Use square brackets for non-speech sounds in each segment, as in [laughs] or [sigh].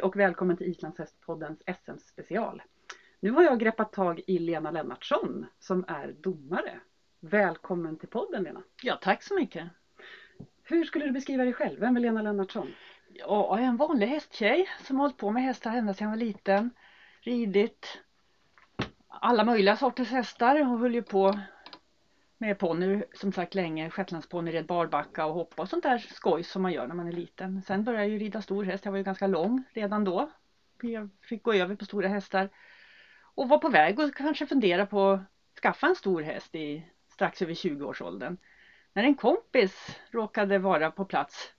Hej och välkommen till Islandshästpoddens SM-special. Nu har jag greppat tag i Lena Lennartsson som är domare. Välkommen till podden Lena. Ja, tack så mycket. Hur skulle du beskriva dig själv? Vem är Lena Lennartsson? Ja, jag är en vanlig hästtjej som har hållit på med hästar ända sedan jag var liten. Ridit alla möjliga sorters hästar och höll ju på med ponny som sagt länge, shetlandsponny, red barbacka och hoppa och sånt där skoj som man gör när man är liten. Sen började jag ju rida stor häst, jag var ju ganska lång redan då. Jag fick gå över på stora hästar och var på väg och kanske fundera på att skaffa en stor häst i strax över 20-årsåldern. När en kompis råkade vara på plats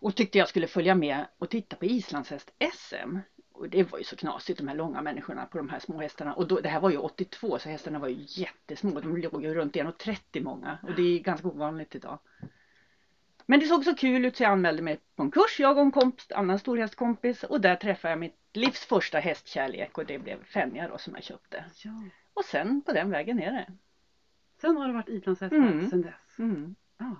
och tyckte jag skulle följa med och titta på islandshäst-SM och det var ju så knasigt de här långa människorna på de här små hästarna. Och då, det här var ju 82 så hästarna var ju jättesmå. De låg ju runt 1,30 många och det är ganska ovanligt idag. Men det såg så kul ut så jag anmälde mig på en kurs, jag och en kompis, annan storhästkompis och där träffade jag mitt livs första hästkärlek och det blev Fenja då som jag köpte. Ja. Och sen på den vägen är det. Sen har det varit islandshästar Mm. sen dess. Mm. Ja.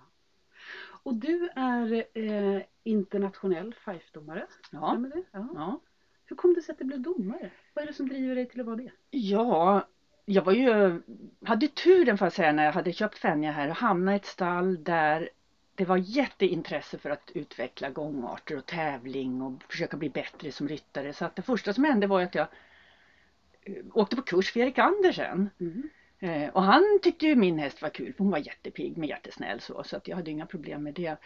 Och du är eh, internationell fife-domare. Ja. Ja. ja. Hur kom det sig att du blev domare? Vad är det som driver dig till att vara det? Ja, jag var ju, hade turen får jag säga när jag hade köpt Fenja här och hamnade i ett stall där det var jätteintresse för att utveckla gångarter och tävling och försöka bli bättre som ryttare. Så att det första som hände var att jag eh, åkte på kurs för Erik Andersen. Mm. Eh, och han tyckte ju min häst var kul för hon var jättepigg men jättesnäll så, så att jag hade inga problem med det.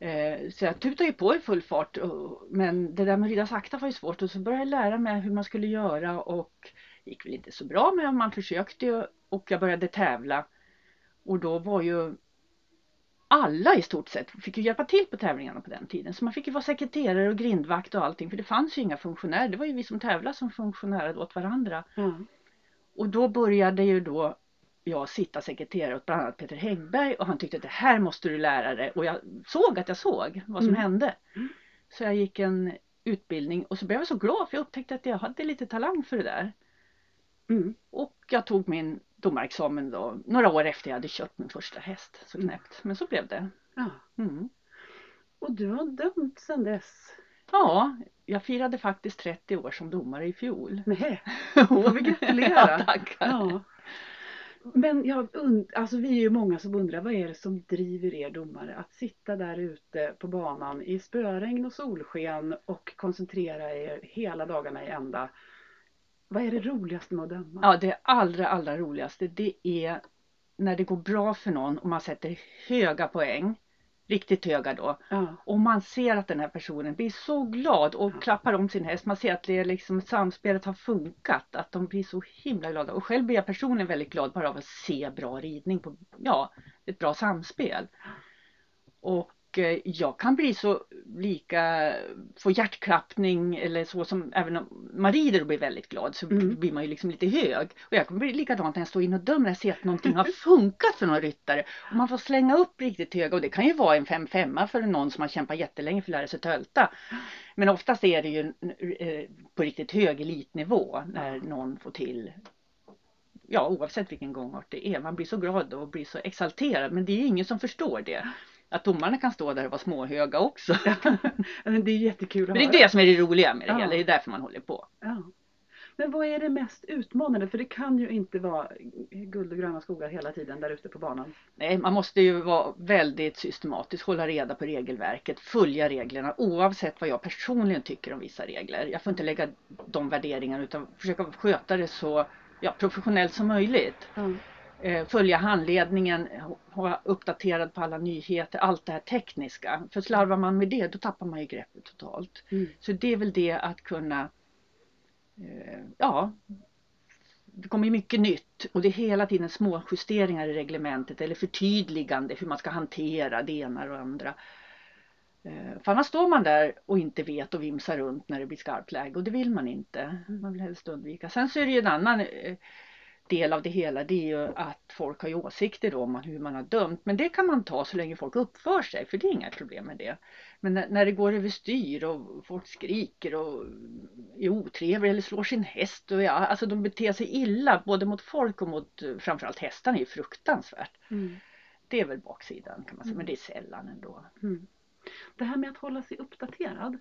Eh, så jag tutade ju på i full fart och, men det där med att rida sakta var ju svårt och så började jag lära mig hur man skulle göra och det gick väl inte så bra men man försökte ju och jag började tävla. Och då var ju alla i stort sett fick ju hjälpa till på tävlingarna på den tiden. Så man fick ju vara sekreterare och grindvakt och allting för det fanns ju inga funktionärer. Det var ju vi som tävlade som funktionärer åt varandra. Ja. Och då började ju då jag sitta sekreterare åt bland annat Peter Häggberg och han tyckte att det här måste du lära dig och jag såg att jag såg vad som Mm. hände. Mm. Så jag gick en utbildning och så blev jag så glad för jag upptäckte att jag hade lite talang för det där. Mm. Och jag tog min domarexamen då några år efter jag hade köpt min första häst. Så Mm. knäppt. Men så blev det. ja. Mm. Och du har dömt sen dess? Ja, jag firade faktiskt 30 år som domare i fjol. Nej, [laughs] får vi gratulera. ja, tackar. Ja. Men jag und- alltså vi är ju många som undrar vad är det som driver er domare att sitta där ute på banan i spöregn och solsken och koncentrera er hela dagarna i ända. Vad är det roligaste med att döma? Ja, det allra, allra roligaste det är när det går bra för någon och man sätter höga poäng. Riktigt höga då. Ja. Och man ser att den här personen blir så glad och Ja. klappar om sin häst. Man ser att det liksom samspelet har funkat. Att de blir så himla glada. Och själv blir jag personligen väldigt glad bara av att se bra ridning på, ja, ett bra samspel. Och eh, jag kan bli så lika, få hjärtklappning eller så som även om man rider och blir väldigt glad så Mm. blir man ju liksom lite hög. Och jag kommer bli likadant när jag står in och dömer, jag ser att någonting har [laughs] funkat för någon ryttare. Och man får slänga upp riktigt höga och det kan ju vara en 5-5 för någon som har kämpat jättelänge för att lära sig tölta. Men oftast är det ju eh, på riktigt hög elitnivå när någon får till Ja oavsett vilken gångart det är. Man blir så glad och blir så exalterad men det är ingen som förstår det. Att domarna kan stå där och vara småhöga också. Det är jättekul att Men det är det som är det roliga med det Ja. hela. Det är därför man håller på. Ja. Men vad är det mest utmanande? För det kan ju inte vara guld och gröna skogar hela tiden där ute på banan. Nej, man måste ju vara väldigt systematisk, hålla reda på regelverket, följa reglerna oavsett vad jag personligen tycker om vissa regler. Jag får inte lägga de värderingarna utan försöka sköta det så ja, professionellt som möjligt. Ja. Eh, följa handledningen, vara uppdaterad på alla nyheter, allt det här tekniska. För slarvar man med det då tappar man ju greppet totalt. Mm. Så det är väl det att kunna, eh, ja, det kommer mycket nytt och det är hela tiden små justeringar i reglementet eller förtydligande hur man ska hantera det ena och det andra. Eh, För annars står man där och inte vet och vimsar runt när det blir skarpt läge och det vill man inte. Man vill helst undvika. Sen så är det ju en annan del av det hela det är ju att folk har ju åsikter om hur man har dömt men det kan man ta så länge folk uppför sig för det är inga problem med det. Men när, det går överstyr och folk skriker och är otrevliga eller slår sin häst och ja, alltså de beter sig illa både mot folk och mot framförallt hästarna är ju fruktansvärt. Mm. Det är väl baksidan kan man säga men det är sällan ändå. Mm. Det här med att hålla sig uppdaterad.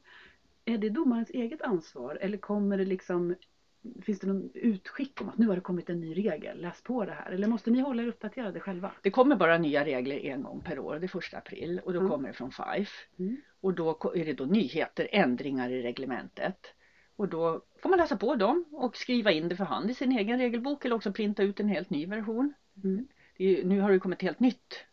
är det domarens eget ansvar eller kommer det liksom Finns det någon utskick om att nu har det kommit en ny regel, läs på det här. Eller måste ni hålla er uppdaterade själva? Det kommer bara nya regler en gång per år, det är första april och då Mm. kommer det från FIFE. Mm. Och då är det då nyheter, ändringar i reglementet. Och då får man läsa på dem och skriva in det för hand i sin egen regelbok eller också printa ut en helt ny version. Mm. Är, nu har det kommit ett helt nytt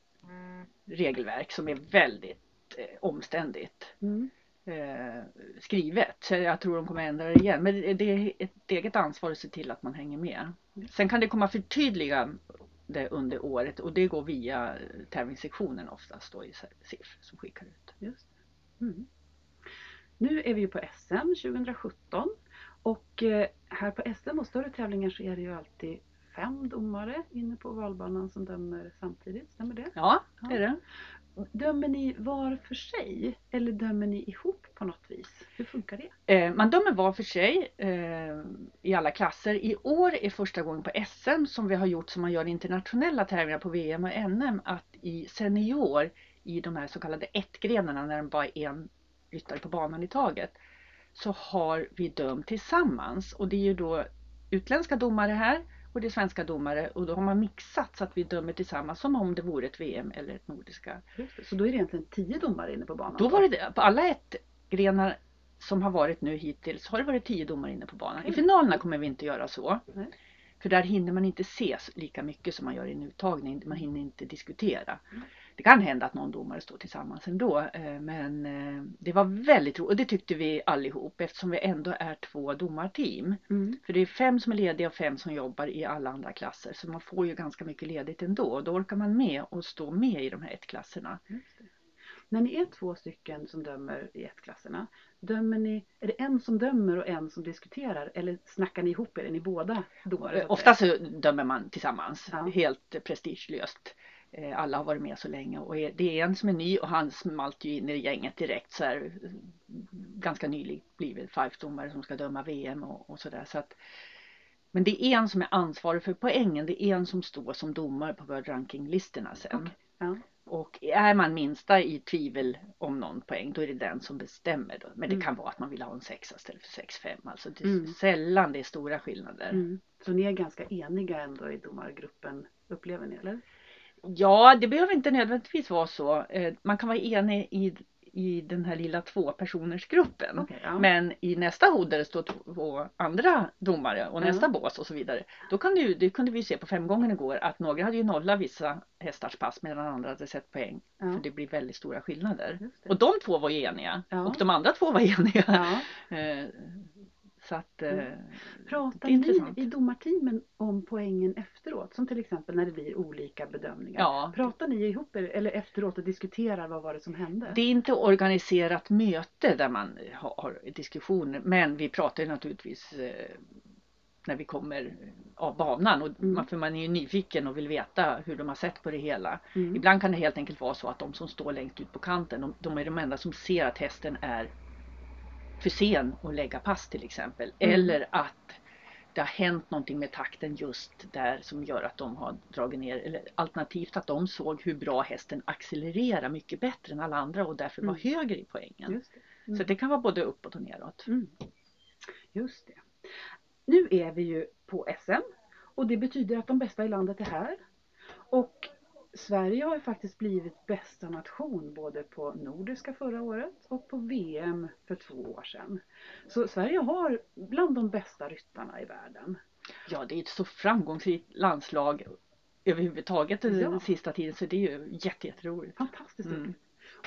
regelverk som är väldigt eh, omständigt Mm. Eh, skrivet. Så jag tror de kommer ändra det igen. Men det, är ett eget ansvar att se till att man hänger med. Sen kan det komma förtydligande under året och det går via tävlingssektionen oftast då i SIF som skickar ut. Just. Mm. Nu är vi ju på SM 2017 och eh, här på SM och större tävlingar så är det ju alltid fem domare inne på valbanan som dömer samtidigt, stämmer det? Ja, det är det. Dömer ni var för sig eller dömer ni ihop på något vis? Hur funkar det? Eh, man dömer var för sig eh, i alla klasser. I år är första gången på SM som vi har gjort som man gör i internationella tävlingar på VM och NM att i senior i de här så kallade ettgrenarna när det bara är en ryttare på banan i taget så har vi dömt tillsammans och det är ju då utländska domare här och det är svenska domare och då har man mixat så att vi dömer tillsammans som om det vore ett VM eller ett nordiska. Så då är det egentligen tio domare inne på banan? Då var det det. På alla ettgrenar som har varit nu hittills har det varit tio domare inne på banan. I Oj. finalerna kommer vi inte göra så. Nej. För där hinner man inte se så- lika mycket som man gör i en uttagning. Man hinner inte diskutera. Mm. Det kan hända att någon domare står tillsammans ändå. eh, Men eh, det var väldigt roligt och det tyckte vi allihop eftersom vi ändå är två domarteam. Mm. För det är fem som är lediga och fem som jobbar i alla andra klasser. Så man får ju ganska mycket ledigt ändå. Och då orkar man med och stå med i de här ettklasserna. När ni är två stycken som dömer i ett-klasserna, dömer ni, är det en som dömer och en som diskuterar eller snackar ni ihop er? Är ni båda domare? Ofta så dömer man tillsammans, Ja. helt prestigelöst. Eh, Alla har varit med så länge och det är en som är ny och han smalt ju in i gänget direkt så här, ganska nyligen blivit Fife-domare som ska döma VM och, och sådär. Så att, men det är en som är ansvarig för poängen, det är en som står som domare på World Ranking-listorna sen. Okej, ja. Och är man minsta i tvivel om någon poäng då är det den som bestämmer. Då. Men det Mm. kan vara att man vill ha en sexa istället för 6-5. Alltså det Mm. sällan det är stora skillnader. Mm. Så ni är ganska eniga ändå i domargruppen, upplever ni eller? Ja, det behöver inte nödvändigtvis vara så. Eh, Man kan vara enig i, i den här lilla tvåpersonersgruppen. Okej, ja. Men i nästa hod där det står två andra domare och Ja. nästa bås och så vidare. Då kan du, det kunde vi se på fem gånger igår att några hade ju nollat vissa hästars pass medan andra hade sett poäng. Ja. För det blir väldigt stora skillnader. Och de två var ju eniga. Ja. Och de andra två var [laughs] eniga. Så att Mm. Pratar ni i domarteamen om poängen efteråt? Som till exempel när det blir olika bedömningar. Ja. Pratar ni ihop er eller efteråt och diskuterar vad var det som hände? Det är inte organiserat möte där man har, diskussioner men vi pratar naturligtvis eh, när vi kommer av banan och Mm. man, för man är ju nyfiken och vill veta hur de har sett på det hela. Mm. Ibland kan det helt enkelt vara så att de som står längst ut på kanten de, de är de enda som ser att hästen är för sen att lägga pass till exempel. Mm. Eller att det har hänt någonting med takten just där som gör att de har dragit ner. Eller alternativt att de såg hur bra hästen accelererar mycket bättre än alla andra och därför var Mm. högre i poängen. Det. Mm. Så det kan vara både uppåt och neråt. Mm. Just det. Nu är vi ju på SM och det betyder att de bästa i landet är här. Och Sverige har ju faktiskt blivit bästa nation både på Nordiska förra året och på VM för två år sedan. Så Sverige har bland de bästa ryttarna i världen. Ja, det är ett så framgångsrikt landslag överhuvudtaget den Ja. sista tiden så det är ju jätte, jätteroligt. Fantastiskt Mm. roligt.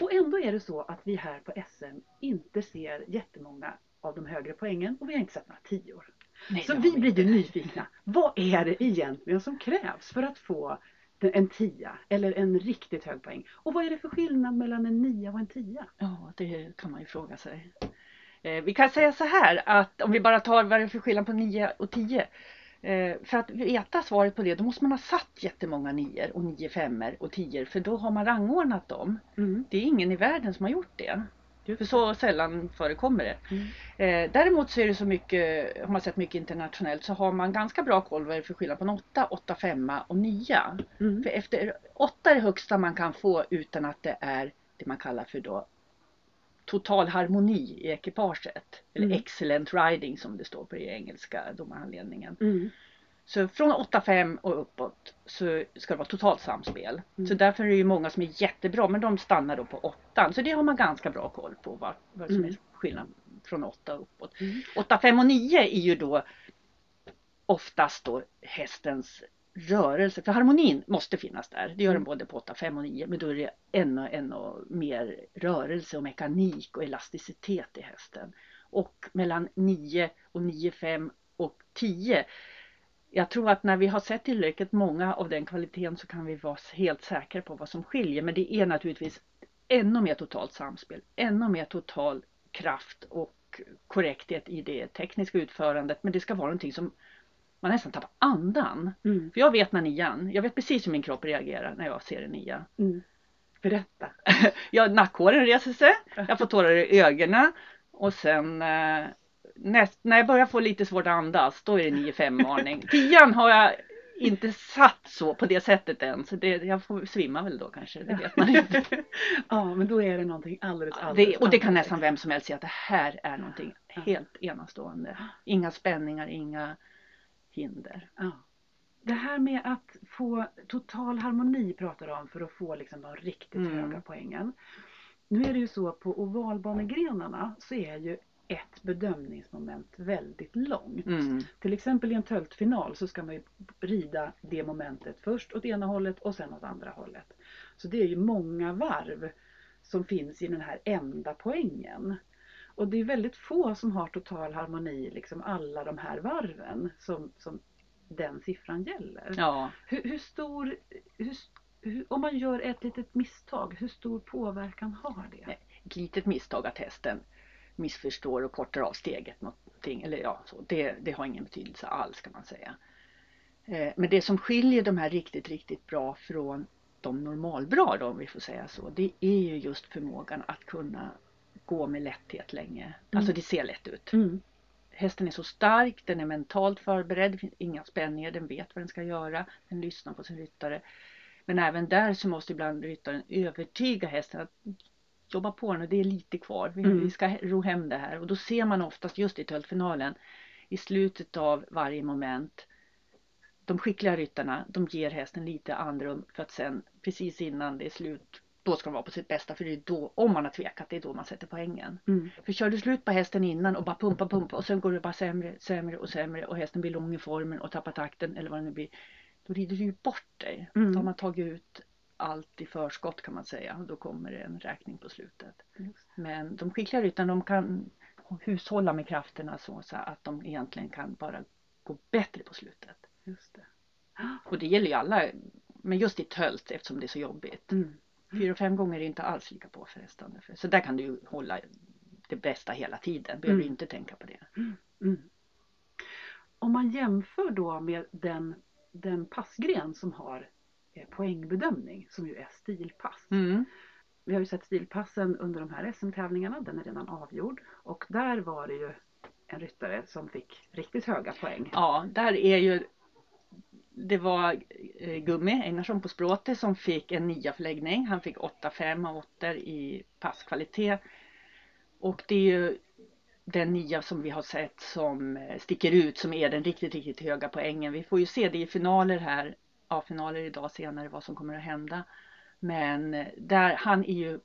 Och ändå är det så att vi här på SM inte ser jättemånga av de högre poängen och vi har inte sett några tior. Nej, Så vi blir ju nyfikna. Vad är det egentligen som krävs för att få en tia eller en riktigt hög poäng? Och vad är det för skillnad mellan en nia och en tia? Ja, det kan man ju fråga sig. Eh, vi kan säga så här att om vi bara tar vad det är för skillnad på 9 och 10. Eh, för att veta svaret på det då måste man ha satt jättemånga nior och nio femmor och tior för då har man rangordnat dem. Mm. Det är ingen i världen som har gjort det. För så sällan förekommer det. Mm. Eh, däremot så är det så mycket, har man sett mycket internationellt så har man ganska bra koll vad det är för skillnad på en 8, 8, 5 och 9. Mm. För efter 8 är det högsta man kan få utan att det är det man kallar för då total harmoni i ekipaget. Eller Mm. excellent riding som det står på i engelska domarhandledningen. Mm. Så från 8-5 och uppåt så ska det vara totalt samspel. Mm. Så därför är det ju många som är jättebra men de stannar då på 8. Så det har man ganska bra koll på vad, vad som Mm. är skillnad från 8 och uppåt. Mm. 8, 5 och 9 är ju då oftast då hästens rörelse. För harmonin måste finnas där. Det gör den Mm. både på 8, 5 och 9. Men då är det ännu, ännu mer rörelse och mekanik och elasticitet i hästen. Och mellan 9 och 9, 5 och 10. Jag tror att när vi har sett tillräckligt många av den kvaliteten så kan vi vara helt säkra på vad som skiljer. Men det är naturligtvis ännu mer totalt samspel, ännu mer total kraft och korrekthet i det tekniska utförandet. Men det ska vara någonting som man nästan tappar andan. Mm. För jag vet när nian, jag vet precis hur min kropp reagerar när jag ser en nia. Mm. Berätta. [laughs] Ja, nackhåren reser sig, [laughs] jag får tårar i ögonen och sen eh, näst, när jag börjar få lite svårt att andas då är det 9-5 varning. Tian har jag inte satt så på det sättet än så det, jag får svimma väl då kanske, det vet man inte. [laughs] Ja, men då är det någonting alldeles, Det, alldeles och det kan nästan vem som helst säga att det här är någonting helt enastående. Inga spänningar, inga hinder. Ja. Det här med att få total harmoni pratar du om för att få liksom de riktigt Mm. höga poängen. Nu är det ju så på ovalbanegrenarna så är ju ett bedömningsmoment väldigt långt. Mm. Till exempel i en töltfinal så ska man ju rida det momentet först åt ena hållet och sen åt andra hållet. Så det är ju många varv som finns i den här enda poängen. Och det är väldigt få som har total harmoni liksom alla de här varven som, som den siffran gäller. Ja. Hur, hur stor, hur, hur, om man gör ett litet misstag, hur stor påverkan har det? Ett litet misstag att hästen missförstår och kortar av steget någonting. Eller ja, så, det, det har ingen betydelse alls kan man säga. Eh, Men det som skiljer de här riktigt, riktigt bra från de normalbra då, om vi får säga så. Det är ju just förmågan att kunna gå med lätthet länge. Alltså det ser lätt ut. Mm. Hästen är så stark, den är mentalt förberedd, det finns inga spänningar, den vet vad den ska göra, den lyssnar på sin ryttare. Men även där så måste ibland ryttaren övertyga hästen att jobba på nu, det är lite kvar, vi, Mm. vi ska ro hem det här. Och då ser man oftast just i töltfinalen, i slutet av varje moment, de skickliga ryttarna, de ger hästen lite andrum för att sen precis innan det är slut, då ska de vara på sitt bästa för det är då, om man har tvekat, det är då man sätter poängen. Mm. För kör du slut på hästen innan och bara pumpa pumpa och sen går det bara sämre, sämre och sämre och hästen blir lång i formen och tappar takten eller vad det nu blir. Då rider du ju bort dig. Mm. Då har man tagit ut allt i förskott kan man säga då kommer det en räkning på slutet. Men de skickliga ryttarna de kan hushålla med krafterna så, så att de egentligen kan bara gå bättre på slutet. Just det. Och det gäller ju alla, men just i tölt eftersom det är så jobbigt. Mm. Fyra och fem gånger är inte alls lika påfrestande. Så där kan du ju hålla det bästa hela tiden. Behöver Mm. inte tänka på det. Mm. Om man jämför då med den, den passgren som har poängbedömning som ju är stilpass. Mm. Vi har ju sett stilpassen under de här SM-tävlingarna, den är redan avgjord. Och där var det ju en ryttare som fick riktigt höga poäng. Ja, där är ju det var eh, Gummi Einarsson på Språte som fick en nia förläggning. Han fick 8-5 av 8 i passkvalitet. Och det är ju den nia som vi har sett som eh, sticker ut som är den riktigt, riktigt höga poängen. Vi får ju se det i finaler här, A-finaler idag senare vad som kommer att hända. Men eh, där, han är ju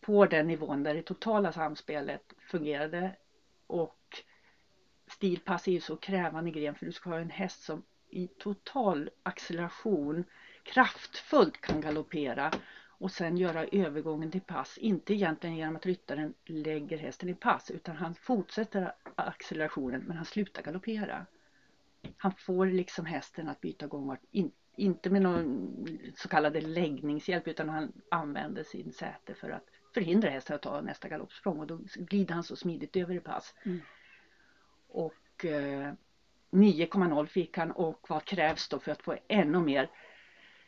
på den nivån där det totala samspelet fungerade och stilpass är ju så krävande gren för du ska ha en häst som i total acceleration kraftfullt kan galoppera och sen göra övergången till pass. Inte egentligen genom att ryttaren lägger hästen i pass utan han fortsätter accelerationen men han slutar galoppera. Han får liksom hästen att byta gångart, inte med någon så kallad läggningshjälp utan han använder sin säte för att förhindra hästen att ta nästa galoppsprång och då glider han så smidigt över i pass. Mm. Och eh, 9,0 fick han och vad krävs då för att få ännu mer?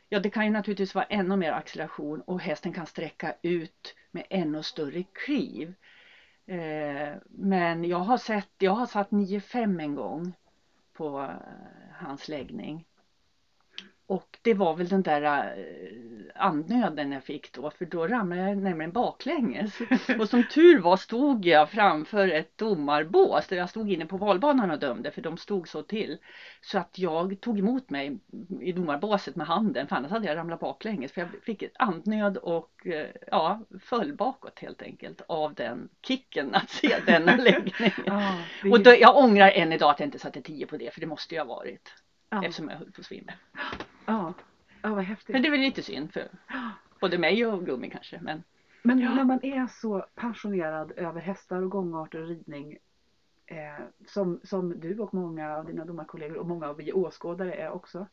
Ja det kan ju naturligtvis vara ännu mer acceleration och hästen kan sträcka ut med ännu större kliv. Eh, men jag har sett, jag har satt 9,5 en gång på eh, hans läggning. Och det var väl den där, eh, andnöden jag fick då för då ramlade jag nämligen baklänges. [laughs] Och som tur var stod jag framför ett domarbås där jag stod inne på valbanan och dömde för de stod så till. Så att jag tog emot mig i domarbåset med handen för annars hade jag ramlat baklänges för jag fick ett andnöd och eh, ja, föll bakåt helt enkelt av den kicken att se [laughs] denna läggning. Ja, det- Och då, jag ångrar än idag att jag inte satte 10 på det för det måste jag ha varit ja, eftersom jag höll på att svimma. Ja. ja, vad häftigt. Men det är väl lite synd för både mig och Gummi kanske. Men Men Ja. när man är så passionerad över hästar och gångarter och ridning eh, som, som du och många av dina domarkollegor och många av vi åskådare är också.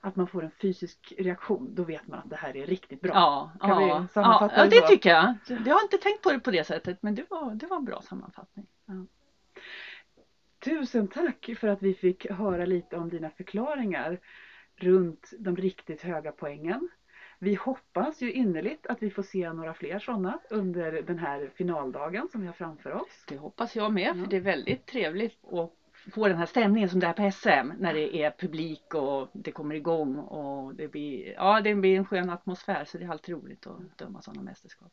Att man får en fysisk reaktion, då vet man att det här är riktigt bra. ja, Kan vi ja, ja, sammanfatta ja, det det så? tycker jag. Jag har inte tänkt på det på det sättet men det var, det var en bra sammanfattning. Tusen tack för att vi fick höra lite om dina förklaringar runt de riktigt höga poängen. Vi hoppas ju innerligt att vi får se några fler sådana under den här finaldagen som vi har framför oss. Det hoppas jag med för det är väldigt trevligt att få den här stämningen som det är på SM när det är publik och det kommer igång och det blir, ja, det blir en skön atmosfär så det är alltid roligt att döma sådana mästerskap.